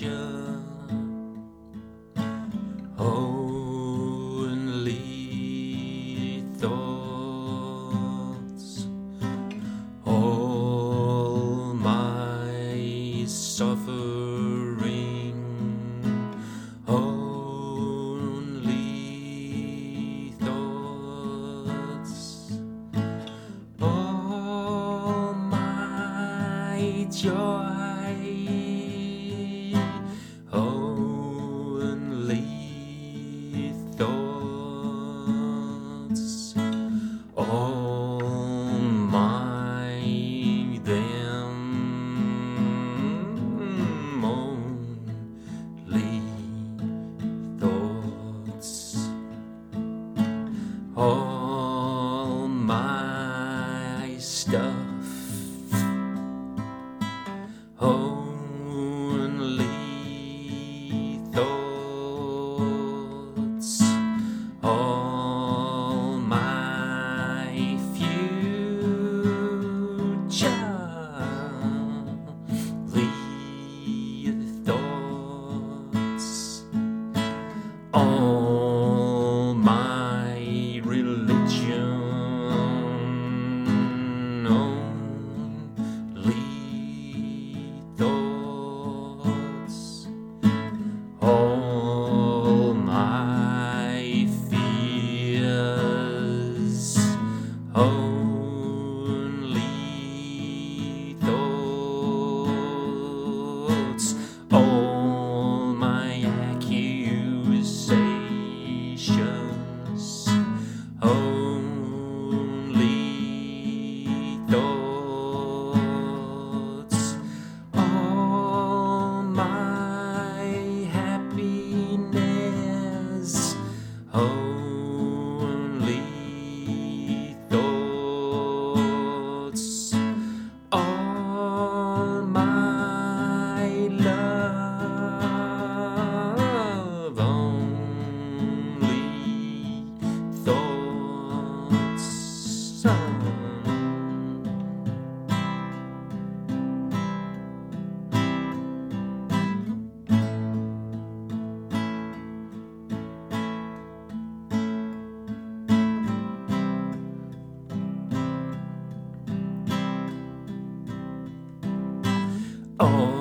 pleasure, all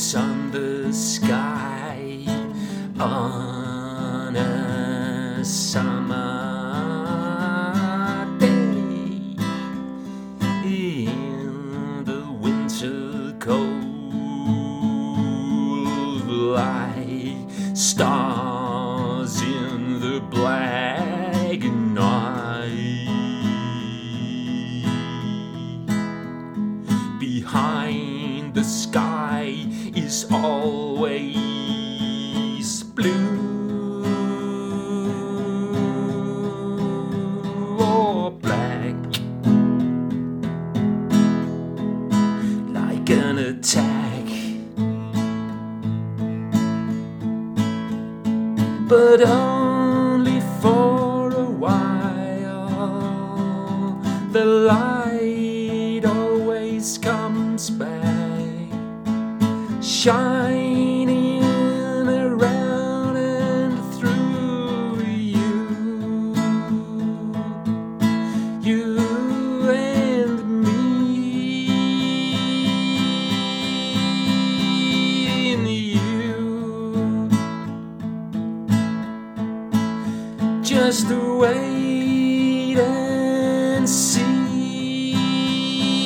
somber sky on a summer day in the winter cold light stars in the black but only for a while. The light always comes back. Shine. Just wait and see.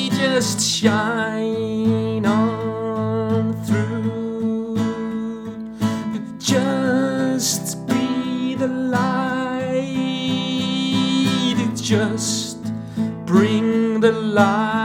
Just shine on through. Just be the light. Just bring the light